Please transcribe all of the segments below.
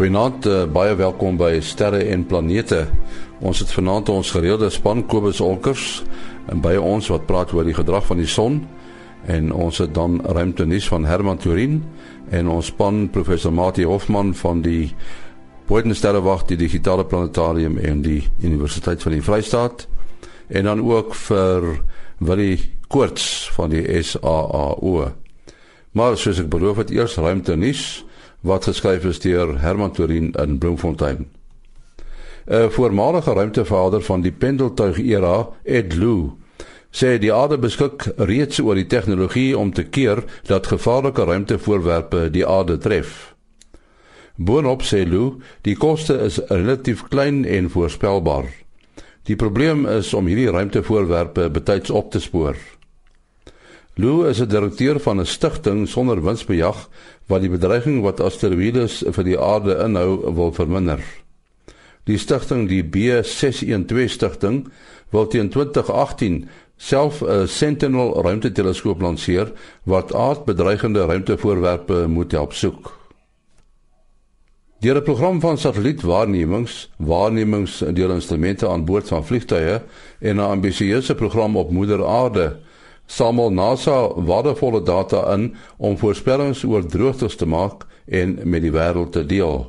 Goeienaand, uh, baie welkom by Sterre en Planete. Ons het vanaand ons gereelde span Kobus Olkers en by ons wat praat oor die gedrag van die son en ons het dan ruimtenis van Herman Turin en ons span professor Mati Hofman van die Bodensterrewag die digitale planetarium en die Universiteit van die Vrystaat en dan ook vir Willie Koorts van die SAAO. Maar soos ek beloof het eers ruimtenis wat geskryf is deur Herman Torin in Bloemfontein. 'n Voormalige ruimtevader van die pendeltuig era, Ed Lu, sê die aarde beskik reeds oor die tegnologie om te keer dat gevaarlike ruimtevoorwerpe die aarde tref. Boonop sê Lu, die koste is relatief klein en voorspelbaar. Die probleem is om hierdie ruimtevoorwerpe betyds op te spoor. Lou is 'n direkteur van 'n stigting sonder winsbejag wat die bedreiging wat asteroïdes vir die aarde inhou wil verminder. Die stigting, die B612 stigting, wil teen 2018 self 'n Sentinel ruimteteleskoop lanseer wat aardbedreigende ruimtevoorwerpe moet help soek. Deur 'n program van satellietwaarnemings, waarnemings deur instrumente aan boord van vliegtuie en 'n ambisieuse program op moeder aarde samel NASA waardevolle data in om voorspellings oor droogtes te maak en met die wêreld te deel.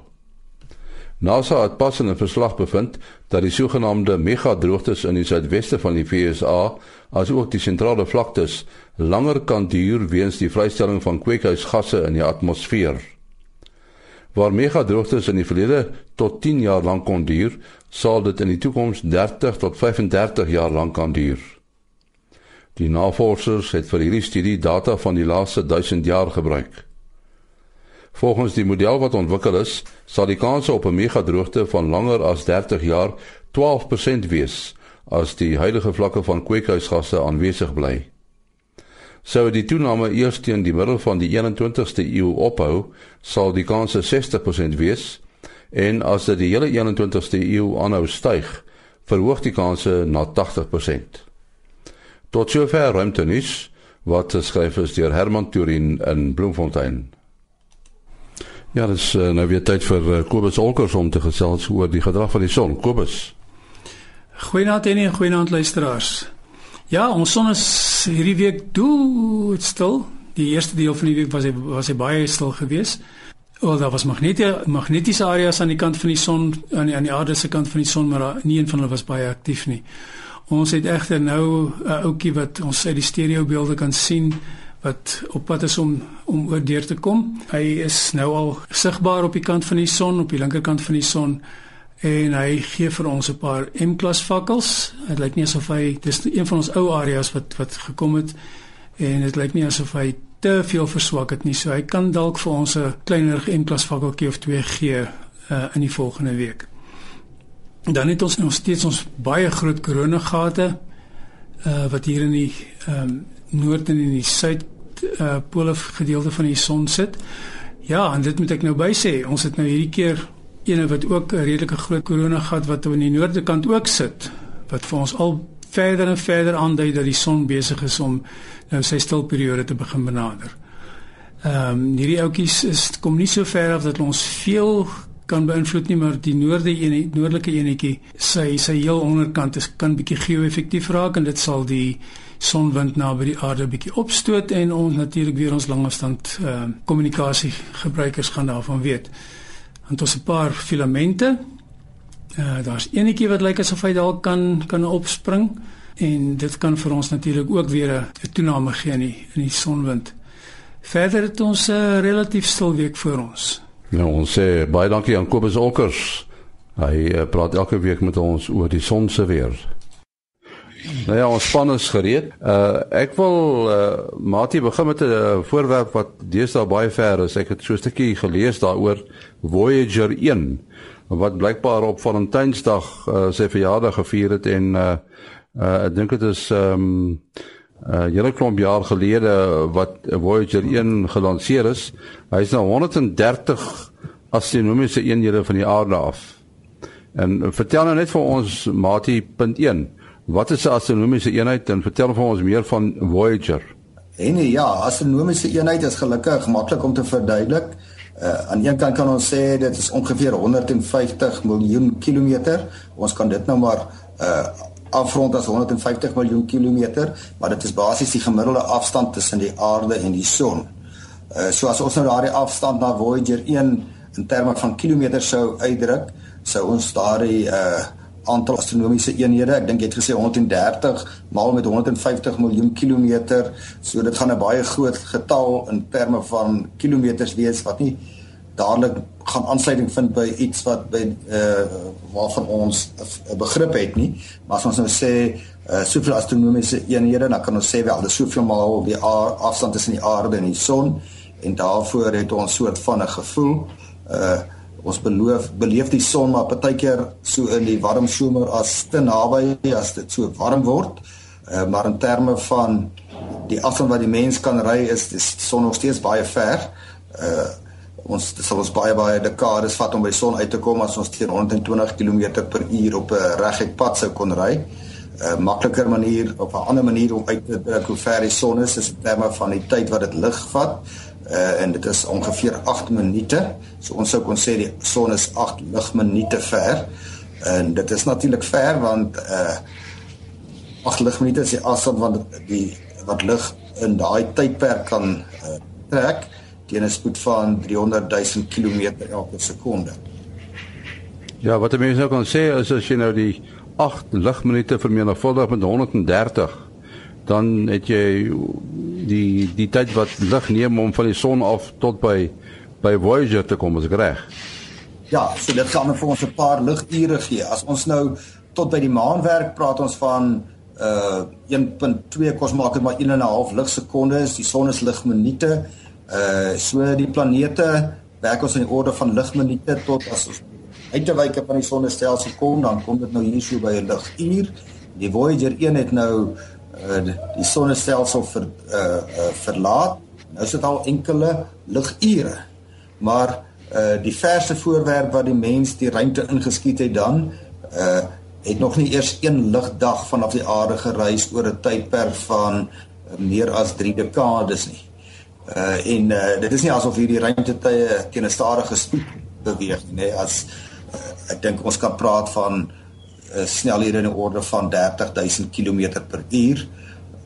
NASA het pas in 'n verslag bevind dat die sogenaamde megadroogtes in die suidweste van die VSA, asook die sentrale vlaktes, langer kan duur weens die vrystelling van kweekhuisgasse in die atmosfeer. Waar megadroogtes in die verlede tot 10 jaar lank kon duur, sal dit in die toekoms 30 tot 35 jaar lank kan duur. Die navorsers het vir hierdie studie data van die laaste 1000 jaar gebruik. Volgens die model wat ontwikkel is, sal die kans op 'n megadroogte van langer as 30 jaar 12% wees as die huidige vlakke van kweekhuisgasse aanwesig bly. Sou die toename eers teen die middel van die 21ste eeu ophou, sal die kans 60% wees en as dit die hele 21ste eeu aanhou styg, verhoog die kanse na 80%. Tot sover ruimtenis wat geskryf is deur Herman Turin in Bloemfontein. Ja, dis uh, nou weer tyd vir uh, Kobus Olkers om te gesels oor die gedrag van die son. Kobus. Goeienaand en goeienaand luisteraars. Ja, ons son is hierdie week dood stil. Die eerste deel van die week was hy was hy baie stil geweest. Wel, daar was magnetiese magnetiese areas aan die kant van die son aan die, aan die aarde se kant van die son, maar nie een van hulle was baie aktief nie. Ons het egter nou 'n ouetjie wat ons uit die stereo beelde kan sien wat op pad is om om oor deur te kom. Hy is nou al sigbaar op die kant van die son, op die linkerkant van die son en hy gee vir ons 'n paar M-klas vakkels. Dit lyk nie asof hy dis een van ons ou areas wat wat gekom het en dit lyk nie asof hy te veel verswak het nie. So hy kan dalk vir ons 'n kleiner M-klas vakkeltjie of twee gee uh, in die volgende week dan het ons nog steeds ons baie groot koronagate uh wat hier in die ehm um, noord en in die suid uh pole gedeelte van die son sit. Ja, en dit moet ek nou by sê, ons het nou hierdie keer ene wat ook 'n redelike groot koronagat wat aan die noorde kant ook sit wat vir ons al verder en verder aandui dat die son besig is om nou sy stilperiode te begin benader. Ehm um, hierdie ouetjies is kom nie so ver af dat ons veel kan beïnvloed nie maar die noorde een noordelike enetjie sy sy heel onderkant is kan bietjie geo-effektief raak en dit sal die sonwind naby die aarde bietjie opstoot en ons natuurlik weer ons langafstand uh, kommunikasie gebruikers gaan daarvan weet. Want ons 'n paar filamente. Uh, daar's enetjie wat lyk asof hy dalk kan kan opspring en dit kan vir ons natuurlik ook weer 'n toename gee in die, in die sonwind. Verder het ons 'n uh, relatief stil week voor ons. Nou ons sê baie dankie aan Kobus Olkers. Hy uh, praat elke week met ons oor die son se weer. Nou ja, ons span is gereed. Uh ek wil uh Mati begin met 'n voorwerp wat deesdae baie ver is. Ek het so 'n stukkie gelees daaroor Voyager 1 wat blykbaar op Valentynsdag uh, sy verjaardag gevier het en uh uh ek dink dit is ehm um, uh hele klomp jaar gelede wat Voyager 1 gelanseer is. Hy is nou 130 astronomiese eenhede van die aarde af. En vertel nou net vir ons Mati punt 1. Wat is 'n astronomiese eenheid en vertel vir ons meer van Voyager? En ja, astronomiese eenheid is gelukkig maklik om te verduidelik. Uh aan een kant kan ons sê dit is ongeveer 150 miljoen kilometer. Ons kan dit nou maar uh afrond as 150 miljoen kilometer, maar dit is basies die gemiddelde afstand tussen die aarde en die son. Uh so as ons nou daardie afstand na Voyager 1 in terme van kilometers sou uitdruk, sou ons daardie uh aantal astronomiese eenhede, ek dink jy het gesê 130 maal met 150 miljoen kilometer, so dit gaan 'n baie groot getal in terme van kilometers wees wat nie dadelik gaan aansluiting vind by iets wat by uh waarvan ons 'n begrip het nie, maar as ons nou sê uh soveel astronomiese eenhede, dan kan ons sê wel dis soveel maal die afstand tussen die aarde en die son en daarvoor het ons soort van 'n gevoel uh ons beloof beleef die son maar partykeer so in die warm somer as te naby as dit so warm word. Uh, maar in terme van die afstand wat die mens kan ry is die son nog steeds baie ver. Uh ons sal ons baie baie dekades vat om by son uit te kom as ons teen 120 km/h op 'n reguit pad sou kon ry. 'n uh, Makliker manier of 'n ander manier om uit te druk hoe ver die son is is in terme van die tyd wat dit lig vat uh, en dit is ongeveer 8 minute. So ons sou kon sê die son is 8 ligminute ver. En dit is natuurlik ver want uh 8 ligminute is die afstand wat die wat lig in daai tydperk kan uh, trek teen 'n spoed van 300 000 km elke sekonde. Ja, wat mense nou kan sê is as jy nou die 8 ligminute vermenigvuldig met 130 dan het jy die die tyd wat lig neem om van die son af tot by by Voyager te kom as ek reg. Ja, so dit gaan vir ons 'n paar ligure gee. As ons nou tot by die maan werk, praat ons van uh 1.2 kos maak dit maar 1 en 'n half ligsekondes. Die son is ligminute. Uh so die planete werk ons in die orde van ligminute tot as ons uitewyke van die sonnestelsel kom, dan kom dit nou hier so by 'n liguur. Die Voyager 1 het nou uh, die sonnestelsel ver, uh, uh, verlaat. Nou is dit al enkele ligure. Maar uh, die verste voorwerp wat die mens die ruimte ingeskiet het dan uh, het nog nie eers een ligdag vanaf die aarde gereis oor 'n tydperk van uh, meer as 3 dekades nie. Uh, en uh, dit is nie asof hierdie ruimtetye teen 'n stadige spoed beweeg nie. As uh, ek dink ons kan praat van uh, snelhede in die orde van 30000 km per uur.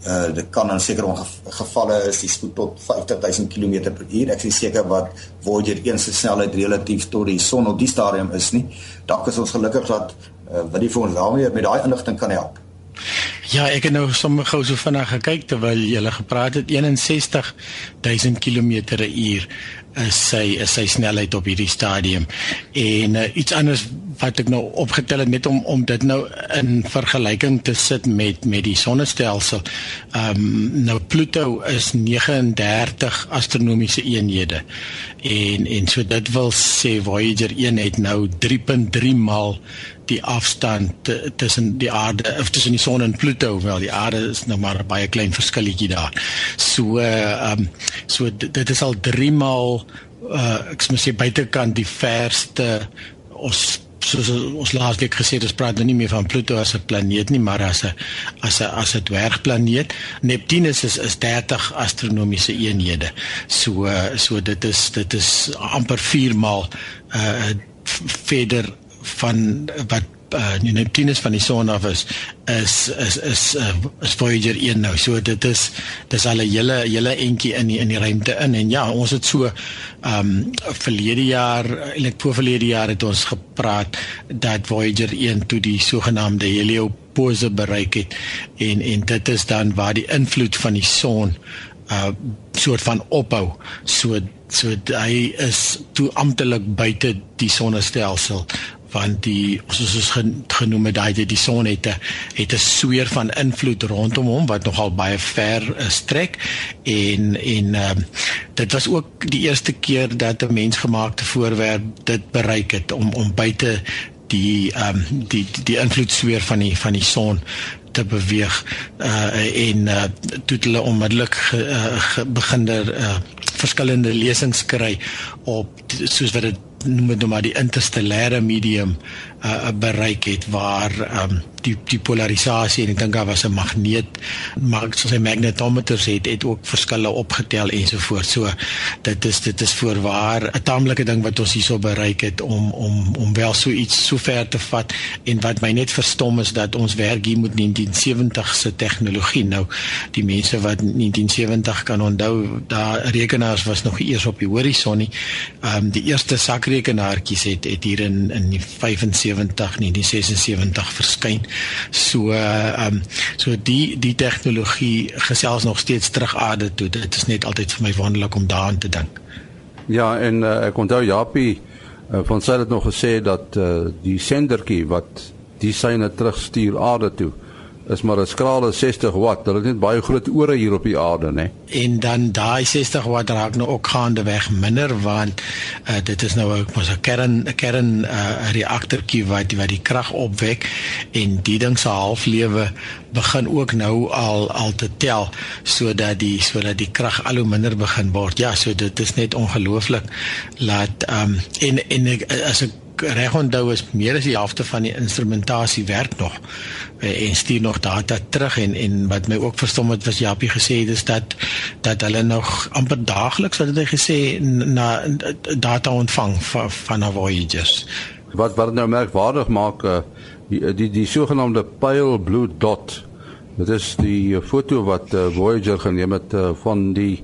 Uh dit kan in sekere gevalle is die spoed tot 50000 km per uur. Ek is seker wat Voyager 1 se snelheid relatief tot die son op die stadium is nie. Dalk is ons gelukkig dat uh, wat die vir ons daarmee met daai inligting kan help. Ja, ek het nou sommer gou so vinnig gekyk terwyl jy gele gepraat het 61000 km/h is sy is sy snelheid op hierdie stadium en uh, iets anders wat ek nou opgetel het net om om dit nou in vergelyking te sit met met die sonnestelsel. Ehm um, nou Pluto is 39 astronomiese eenhede. En en so dit wil sê Voyager 1 het nou 3.3 maal die afstand tussen die aarde of tussen die son en Pluto wel die aarde is nou maar baie klein verskilletjie daar. So ehm um, so dit is al 3 maal uh ek sê buitekant die verste ons soos ons laasweek gesê het ons praat nou nie meer van Pluto as 'n planeet nie maar as 'n as 'n as 'n dwergplaneet Neptunus is is 30 astronomiese eenhede so so dit is dit is amper 4 maal uh verder van wat uh, Neptunus van die son af is is is is uh, is Voyager 1 nou. So dit is dis al 'n hele hele entjie in die, in die ruimte in. En ja, ons het so ehm um, verlede jaar, eintlik voor verlede jaar het ons gepraat dat Voyager 1 toe die sogenaamde heliopause bereik het. En en dit is dan waar die invloed van die son uh soort van ophou. So so hy is toe amptelik buite die sonnestelsel want die soos ons genoem het daai die son het 'n het 'n sweer van invloed rondom hom wat nogal baie ver uh, strek. En en uh, dit was ook die eerste keer dat 'n mensgemaakte voorwerp dit bereik het om om buite die ehm um, die die invloedsweer van die van die son te beweeg. Uh en uh toe hulle onmiddellik ge, uh, ge, begin der uh verskillende lesings kry op soos wat dit noem dit nou maar die interstellêre medium uh, bereik het waar um, die die polarisasie en ek dink daar was 'n magneet maar soos 'n magnetometers het het ook verskille opgetel ensovoorts. So dit is dit is voorwaar 'n taamlike ding wat ons hierso bereik het om om om wel so iets so ver te vat en wat my net verstom is dat ons werk hier met 1970 se tegnologie. Nou die mense wat 1970 kan onthou, daar rekenaars was nog eers op die horison nie. Ehm um, die eerste sakrekenaartjies het het hier in in 75 1976 verskyn. So ehm um, so die die tegnologie gesels nog steeds terug aarde toe. Dit is net altyd vir my wonderlik om daaraan te dink. Ja, en uh, ek onthou Japie uh, van sy het nog gesê dat uh, die sendertjie wat die syne terugstuur aarde toe is maar 'n skrale 60 watt. Hulle het net baie groot ore hier op die aarde, né? En dan daai 60 watt raak nou ook gaande weg minder want uh, dit is nou ook mos 'n kern 'n kern uh, reaktortjie wat wat die krag opwek en die ding se halflewe begin ook nou al al te tel sodat die sodat die krag al hoe minder begin word. Ja, so dit is net ongelooflik laat ehm um, en en as ek reg onthou is meer as die helfte van die instrumentasie werk nog eh, en stuur nog data terug en en wat my ook verstom het was Japie gesê dis dat dat hulle nog amper daagliks wat hy gesê na data ontvang van van Voyagers. Wat wat nou merkwaardig maak eh, die die, die sogenaamde pale blue dot Dit is die foto wat uh, Voyager geneem het uh, van die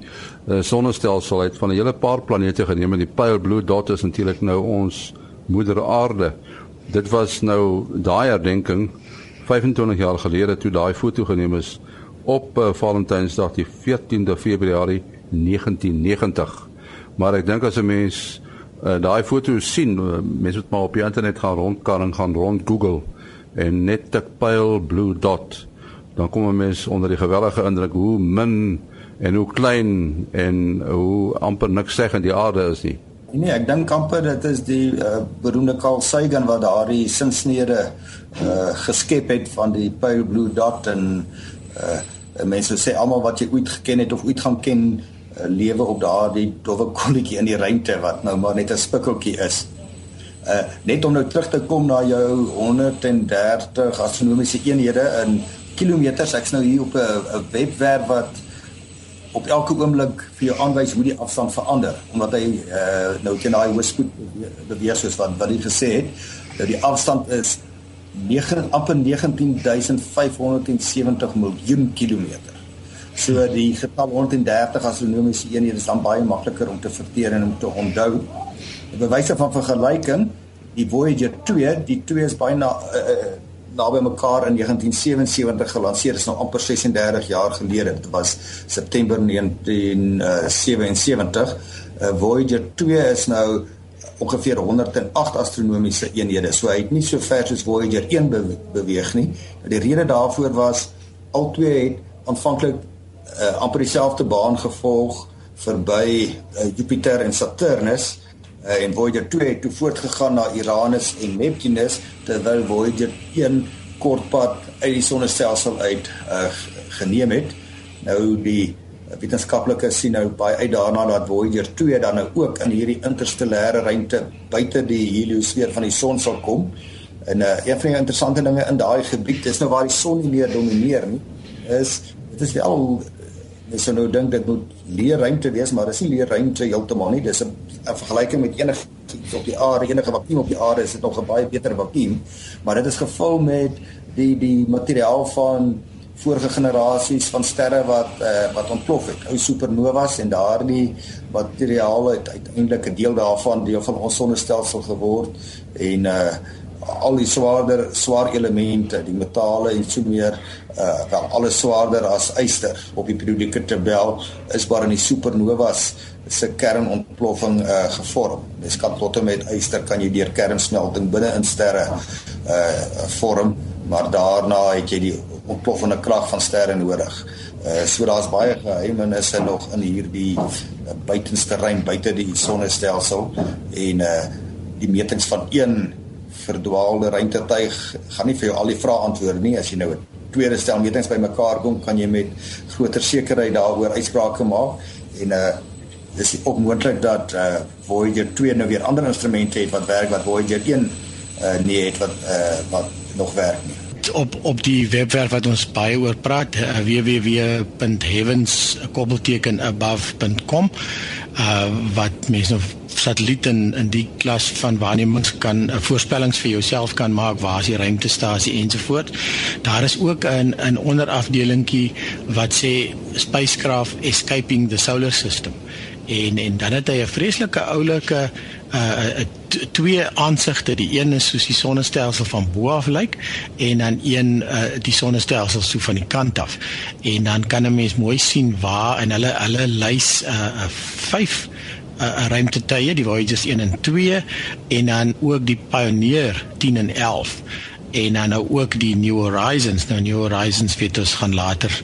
uh, sonnestelsel uit van 'n hele paar planete geneem en die pale blue dot is natuurlik nou ons moeder aarde. Dit was nou daai herdenking 25 jaar gelede toe daai foto geneem is op uh, Valentynsdag die 14de Februarie 1990. Maar ek dink as 'n mens uh, daai foto sien, uh, mens moet maar op die internet gaan rondkar en gaan rond Google en net tik pale blue dot dan kom 'n mens onder die gewellige indruk hoe min en hoe klein en hoe amper niks sê in die aarde is nie. Nee, ek dink amper dit is die uh, beroemde Carl Sagan wat daardie sinsnede uh, geskep het van die pale blue dot en uh, mense sê almal wat jy ooit geken het of ooit gaan ken uh, lewe op daardie dowwe kolletjie in die ruimte wat nou maar net 'n spikkeltjie is. Uh, net om nou terug te kom na jou 130 astronomiese eenhede in kilometers. Ek's nou hier op 'n webwerf wat op elke oomblik vir jou aanwys hoe die afstand verander omdat hy uh, nou teen daai hoë spoed beweeg soos wat wat hy gesê het dat die afstand is 9 amper 19570 miljoen kilometer. So die getal 130 astronomiese eenhede is dan baie makliker om te verteer en om te onthou. Bewyse van vergelyking, die Voyager 2, die 2 is byna uh, naby mekaar in 1977 gelanseer is nou amper 36 jaar gelede. Dit was September 1977 uh, uh, Voyager 2 is nou ongeveer 108 astronomiese eenhede. So hy het nie so ver soos Voyager 1 be beweeg nie. Die rede daarvoor was al twee het aanvanklik uh, amper dieselfde baan gevolg verby uh, Jupiter en Saturnus uh, en Voyager 2 het toe voortgegaan na Uranus en Neptunus terwyl Voyager 1 kortpad uit die sonnestelsel uit uh, geneem het. Nou die wetenskaplikes sien nou baie uit daarna dat Voyager 2 dan nou ook in hierdie interstellêre ruimte buite die heliosfeer van die son sal kom. En uh, een van die interessante dinge in daai gebied is nou waar die son nie meer domineer nie, is dit is wel Mens sou nou dink dit moet leë ruimte wees, maar dis nie leë ruimte heeltemal nie. Dis 'n vergelyking met enige op die aarde, enige vakuum op die aarde is dit nog 'n baie beter vakuum, maar dit is gevul met die die materiaal van vorige generasies van sterre wat uh, wat ontplof het, ou supernovas en daardie materiaal het uiteindelik 'n deel daarvan deel van ons sonnestelsel geword en uh al die swaarder swaar elemente, die metale en so meer uh wel alles swaarder as yster op die periodieke tabel is maar in die supernovas se kernontploffing uh gevorm. Mens kan tot en met yster kan jy deur kernsmelting binne in sterre uh vorm, maar daarna het jy die ontploffende krag van sterre nodig. Uh so daar's baie geheimenisse nog in hierdie uh, buitenste ruim buite die sonnestelsel en uh die metings van een verdwaalde ruimtetuig gaan nie vir jou al die vrae antwoord nie. As jy nou 'n tweede stel metings bymekaar kom kan jy met groter sekerheid daaroor uitsprake maak. En uh dis ook moontlik dat uh Voyager 2 nou weer ander instrumente het wat werk wat Voyager 1 uh nee het wat uh wat nog werk nie. Op op die webwerf wat ons baie oor praat uh, www.heavens.above.com uh, wat mense nou satelliet in in die klas van waarnemings kan uh, voorspellings vir jouself kan maak waar is die ruimtestasie ensovoort. Daar is ook 'n 'n onderafdelingkie wat sê spacecraft escaping the solar system. En en dan het hy 'n vreeslike oulike uh twee aansigte. Die een is soos die sonnestelsel van bo af lyk en dan een uh die sonnestelsel so van die kant af. En dan kan 'n mens mooi sien waar en hulle hulle lys uh 5 uh ruimtetuie, die Voyager 1 en 2 en dan ook die Pioneer 10 en 11 en dan nou ook die New Horizons nou New Horizons weet ons gaan later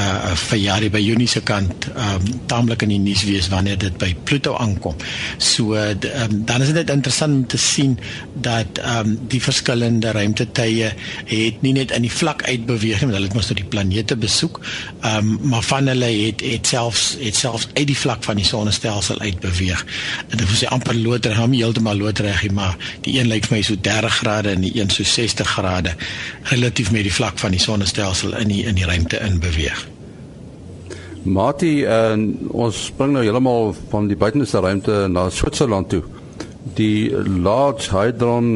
uh vir jare by Junie se kant um taamlik in die nuus wees wanneer dit by Pluto aankom. So um, dan is dit interessant om te sien dat um die verskillende ruimtetye het nie net in die vlak uitbeweeg nie, hulle het mos tot die planete besoek, um maar van hulle het het selfs het selfs uit die vlak van die sonnestelsel uitbeweeg. En dit was amper loodreg, hom heeltemal loodreg, maar die een lyk vir my so 30 grade en die een so 60 grade relatief met die vlak van die sonnestelsel in die in die ruimte in beweeg. Mati, uh, ons spring nou heeltemal van die buitenste ruimte na Switserland toe. Die Large Hadron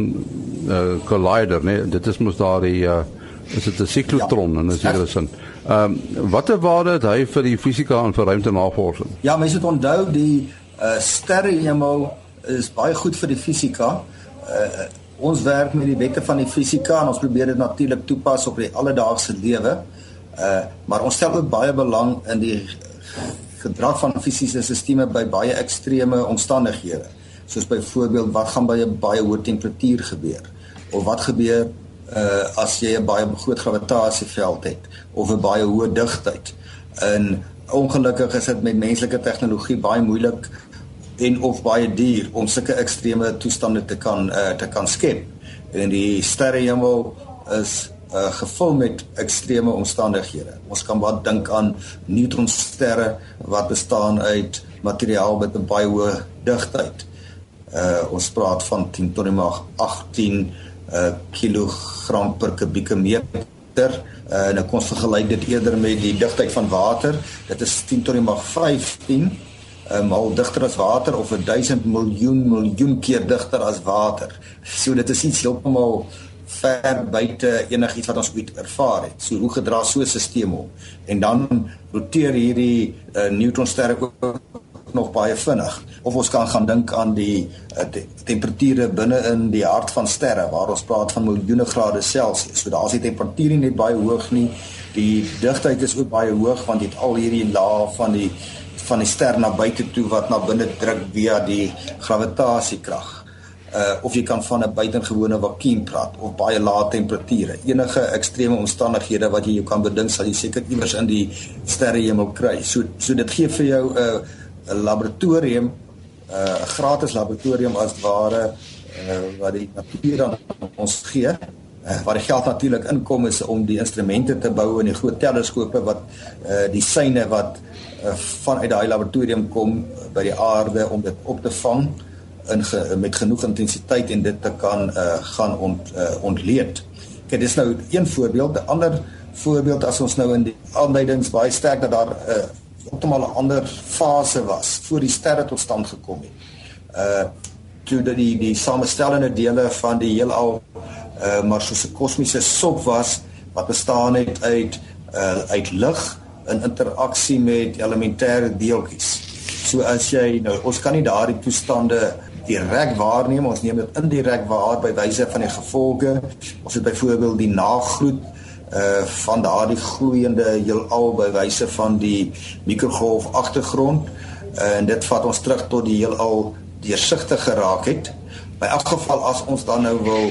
uh, Collider, nee, dit is mos daar die uh, is dit 'n siklotron ja, en is hier is 'n Ehm um, watter waarde het hy vir die fisika en vir ruimtenavorsing? Ja, mense moet onthou die uh, sterrehemel is baie goed vir die fisika. Uh, ons werk met die wette van die fisika en ons probeer dit natuurlik toepas op die alledaagse lewe. Uh maar ons stel ook baie belang in die gedrag van fisiese stelsels by baie ekstreme omstandighede. Soos byvoorbeeld wat gaan by 'n baie hoë temperatuur gebeur of wat gebeur uh as jy 'n baie groot gravitasieveld het of 'n baie hoë digtheid. En ongelukkig is dit met menslike tegnologie baie moeilik en of baie duur om sulke ekstreme toestande te kan uh te kan skep. En die sterrehemel is uh, gevul met ekstreme omstandighede. Ons kan wat dink aan neutronsterre wat bestaan uit materiaal met 'n baie hoë digtheid. Uh ons praat van 10 tot die mag 18 uh kilogram per kubieke meter. Uh ek kon vergelyk dit eerder met die digtheid van water. Dit is 10 tot die mag 15 'n mal digter as water of 'n 1000 miljoen miljoen keer digter as water. So dit is iets heeltemal ver buite enigiets wat ons ooit ervaar het. So hoe gedra so 'n stelsel om? En dan roteer hierdie uh, neutronsterre ook nog baie vinnig. Of ons kan gaan dink aan die uh, te temperature binne in die hart van sterre waar ons praat van miljoene grade Celsius. So daar is die temperatuur nie baie hoog nie. Die digtheid is ook baie hoog want dit al hierdie laag van die van die ster na buite toe wat na binne druk via die gravitasiekrag uh of jy kan van 'n buitengewone vakuum praat of baie lae temperature. Enige ekstreme omstandighede wat jy jou kan bedink sal jy seker iewers in die sterrehemel kry. So so dit gee vir jou 'n uh, 'n laboratorium, 'n uh, gratis laboratorium as ware uh wat die natuur aan ons gee. Uh, waar die geld natuurlik inkom is om die instrumente te bou en die groot teleskope wat uh die syne wat uh, vanuit daai laboratorium kom by die aarde om dit op te vang. Uh in ge, met genoeg intensiteit en dit te kan uh, gaan ont, uh, ontleed. Kyk, dis nou een voorbeeld. 'n Ander voorbeeld as ons nou in die aanduidings baie sterk dat daar 'n uh, optimale ander fase was voor die sterre tot stand gekom het. Uh toe dat die die samestellende dele van die heelal uh maar soos 'n kosmiese sop was wat bestaan het uit uh uit lig in interaksie met elementêre deeltjies. So as jy nou ons kan nie daardie toestande direk waarneem, ons neem dit indirek waar by wyse van die gevolge. Ons het byvoorbeeld die nagroet uh van daardie gloeiende heelal by wyse van die mikrogolf agtergrond uh, en dit vat ons terug tot die heelal deursigtig geraak het. By elk geval as ons dan nou wil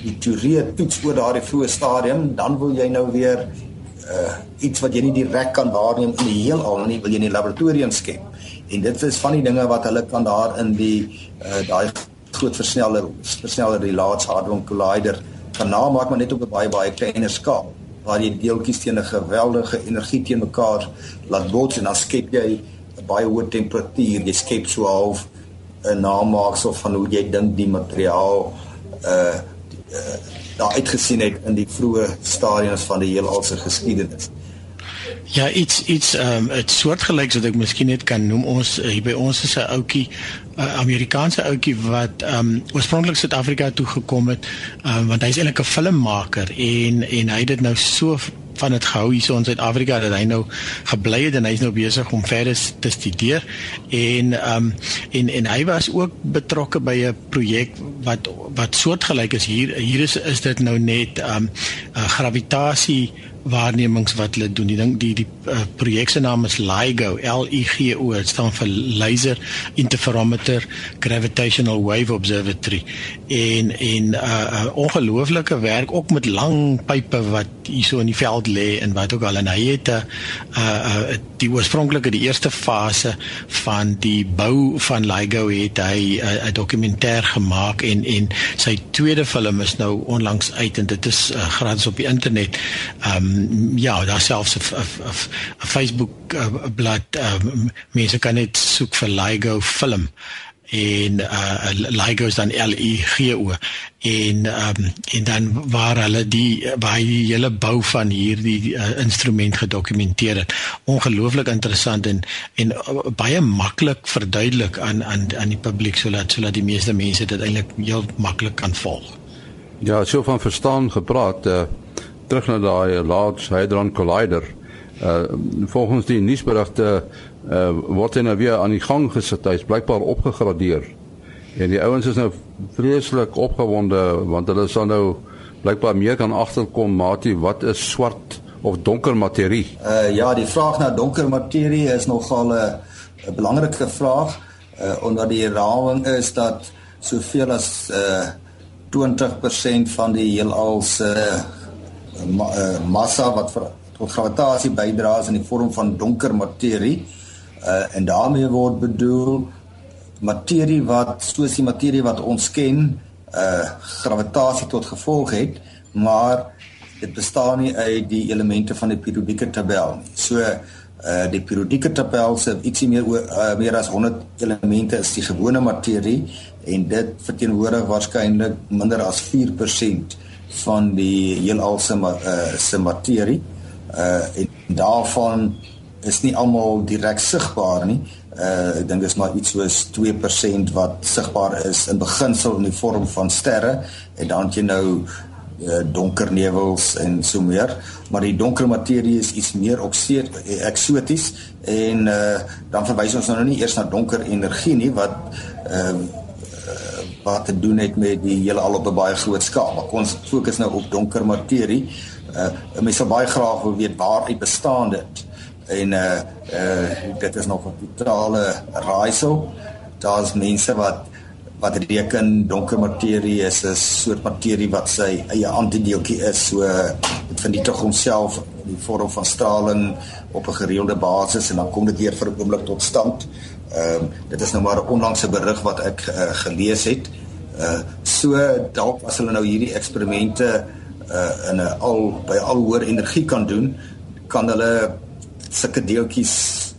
die teorie toets oor daardie vroeë stadium, dan wil jy nou weer uh iets wat jy nie direk kan waarneem in die heelal nie, wil jy in die laboratorium skep. En dit is van die dinge wat hulle kan daar in die uh daai groot versneller versneller die Large Hadron Collider kan namaak maar net op 'n baie baie kleiner skaal waar jy deeltjies teen 'n geweldige energie teen mekaar laat bots en dan skep jy 'n baie hoë temperatuur. Jy skep so half 'n namaaksel van hoe jy dink die materiaal uh, uh daar uitgesien het in die vroeë stadiums van die heelal se geskiedenis. Ja, iets iets ehm um, 'n soortgelyks wat ek miskien net kan noem. Ons uh, hier by ons is 'n ouetjie, 'n uh, Amerikaanse ouetjie wat ehm um, oorspronklik Suid-Afrika toe gekom het, ehm um, want hy's eintlik 'n filmmaker en en hy het dit nou so van dit gehou hier so in Suid-Afrika dat hy nou gebly het en hy's nou besig om verder te studeer en ehm um, en en hy was ook betrokke by 'n projek wat wat soortgelyk is hier hier is is dit nou net ehm um, uh, gravitasie waarnemings wat hulle doen. Die ding die die uh, projek se naam is LIGO, L I G O, dit staan vir Laser Interferometer Gravitational Wave Observatory. En en 'n uh, uh, ongelooflike werk ook met lang pype wat hierso in die veld lê en wat ook al en hy het 'n uh, uh, die oorspronklike die eerste fase van die bou van LIGO het hy 'n uh, dokumentêr gemaak en en sy tweede film is nou onlangs uit en dit is uh, gratis op die internet. Um, ja, daar selfs 'n Facebook uh, blad uh, mense kan net soek vir LIGO film en uh LIGO is dan L I G O en um en dan waar hulle die waar die hele bou van hierdie uh, instrument gedokumenteer het. Ongelooflik interessant en en uh, baie maklik verduidelik aan aan aan die publiek sodat sodat die meeste mense dit eintlik heel maklik kan volg. Ja, so van verstaan gepraat uh terug na daai Large Hadron Collider. Uh volgens die nuusberigte uh word hy nou weer aan die gang gesit. Hy's blykbaar opgegradeer. En die ouens is nou vreeslik opgewonde want hulle sal nou blykbaar meer kan agterkom maatie wat is swart of donker materie. Uh ja, die vraag na donker materie is nogal 'n 'n belangrike vraag uh omdat die raming is dat soveel as uh 20% van die heelal se uh, ma, uh, massa wat vir tot gravitasie bydra in die vorm van donker materie. Uh en daarmee word bedoel materie wat soos die materie wat ons ken, uh gravitasie tot gevolg het, maar dit bestaan nie uit die elemente van die periodieke tabel nie. So uh die periodieke tabel se ietsie meer uh, meer as 100 elemente is die gewone materie en dit verteenwoordig waarskynlik minder as 4% van die heelal se uh, se materie uh en daarvan is nie almal direk sigbaar nie. Uh ek dink dis maar iets soos 2% wat sigbaar is in beginsel in die vorm van sterre en dan jy nou uh, donker nevels en so meer, maar die donker materie is iets meer eksoties en uh dan verwys ons nou nie eers na donker energie nie wat uh wat te doen het met die hele al op 'n baie groot skaal. Maar ons fokus nou op donker materie. Uh mense sal baie graag wil weet waar hy bestaan dit. En uh uh dit is nog 'n totale raaisel. Daar's mense wat wat reken donker materie is 'n soort materie wat sy eie antideeltjie is. So dit vernietig homself in die vorm van straling op 'n gereelde basis en dan kom dit weer vir 'n oomblik tot stand. Ehm uh, dit is nou maar 'n onlangse berig wat ek uh, gelees het. Uh so dalk as hulle nou hierdie eksperimente uh in 'n al by al hoër energie kan doen, kan hulle sulke deeltjies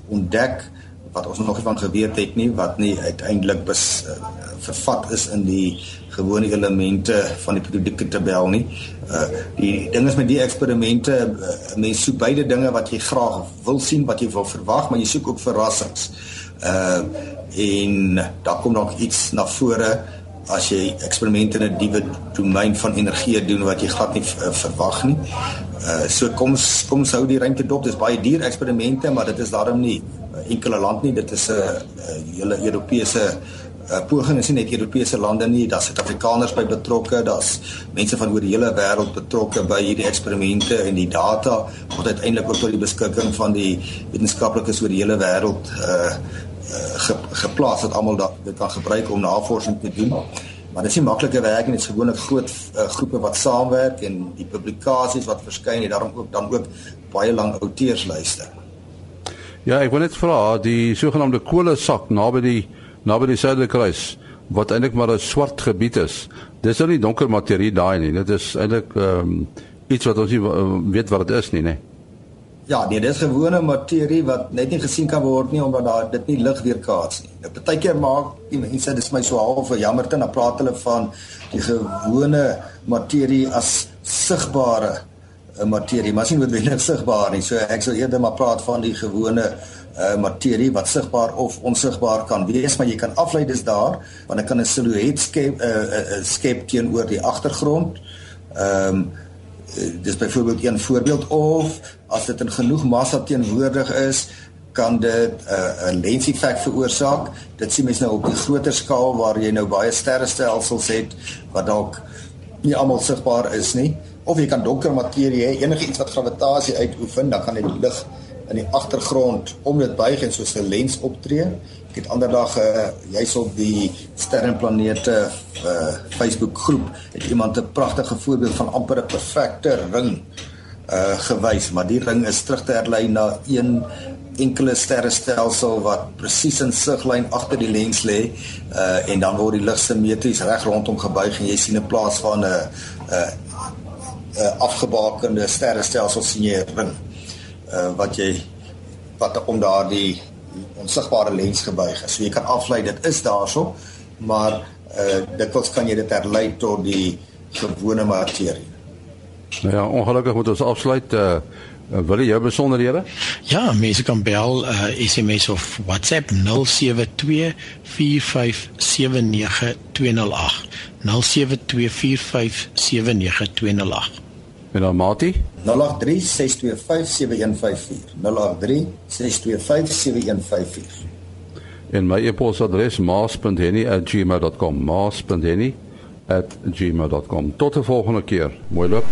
ontdek wat ons nog nie van geweet het nie wat nie uiteindelik bes uh, vervat is in die gewone elemente van die periodieke tabel nie. Uh die ding is met die eksperimente, uh, mense soek beide dinge wat jy graag wil sien, wat jy wil verwag, maar jy soek ook verrassings. Uh en daar kom nog iets na vore as jy eksperimente in 'n diewe domein van energie doen wat jy glad nie uh, verwag nie. Uh so kom kom ons hou die ruimte dop. Dis baie duur eksperimente, maar dit is daarom nie uh, enkele land nie. Dit is 'n uh, uh, hele Europese uh, poging is nie net Europese lande nie, daar's Suid-Afrikaners by betrokke, daar's mense van oor die hele wêreld betrokke by hierdie eksperimente en die data word uiteindelik ook tot die beskikking van die wetenskaplikes oor die hele wêreld uh ge, geplaas dat almal dit kan gebruik om navorsing te doen. Maar dit is nie maklike werk nie, dit is gewoonlik groot uh, groepe wat saamwerk en die publikasies wat verskyn het daarom ook dan ook baie lang outeurslyste. Ja, ek wil net vra die sogenaamde kolle sak naby die naby die Suiderkruis wat eintlik maar 'n swart gebied is. Dis nou nie donker materie daai nie. Dit is eintlik ehm um, iets wat ons nie uh, weet wat dit is nie, nee. Ja, nee, dis gewone materie wat net nie gesien kan word nie omdat daar dit nie lig weerkaats nie. Nou partykeer maak die mense dis my so half jammerte en dan praat hulle van die gewone materie as sigbare uh, materie, maar sien wat binne sigbaar nie. So ek sal eerder maar praat van die gewone uh, materie wat sigbaar of onsigbaar kan wees, maar jy kan aflei dis daar want ek kan 'n silhouet skep 'n uh, uh, uh, skep teenoor die agtergrond. Ehm um, dis byvoorbeeld een voorbeeld of as dit in genoeg massa teenwoordig is kan dit 'n uh, 'n lens effek veroorsaak. Dit sien mense nou op die groter skaal waar jy nou baie sterrestelsels het wat dalk nie almal sigbaar is nie. Of jy kan donker materie hê, enige iets wat gravitasie uitoefen, dan kan dit lig in die agtergrond om dit buig en soos 'n lens optree. Ek het ander dag uh, jy's op die sterrenplanete uh, Facebook groep het iemand 'n pragtige voorbeeld van amper 'n perfekte ring uh gewys, maar die ring is terug te herlei na een enkele sterrestelsel wat presies in siglyn agter die lens lê uh en dan word die lig simmetries reg rondom gebuig en jy sien 'n plaas van 'n 'n 'n afgebakende sterrestelsel sien jy 'n ring uh wat jy wat om daardie onsigbare lens gebuig is. So jy kan aflei dit is daarso, maar uh dikwels kan jy dit herlei tot die gewone materie. Nou ja, ongelukkig moet ons afsluit uh wil jy jou besonderhede? Ja, mense kan bel uh SMS of WhatsApp 0724579208. 0724579208. En dan Mati? 0836257154. 0836257154. En my e-posadres maas.henny@gmail.com. maas.henny@gmail.com. Tot die volgende keer. Mooi loop.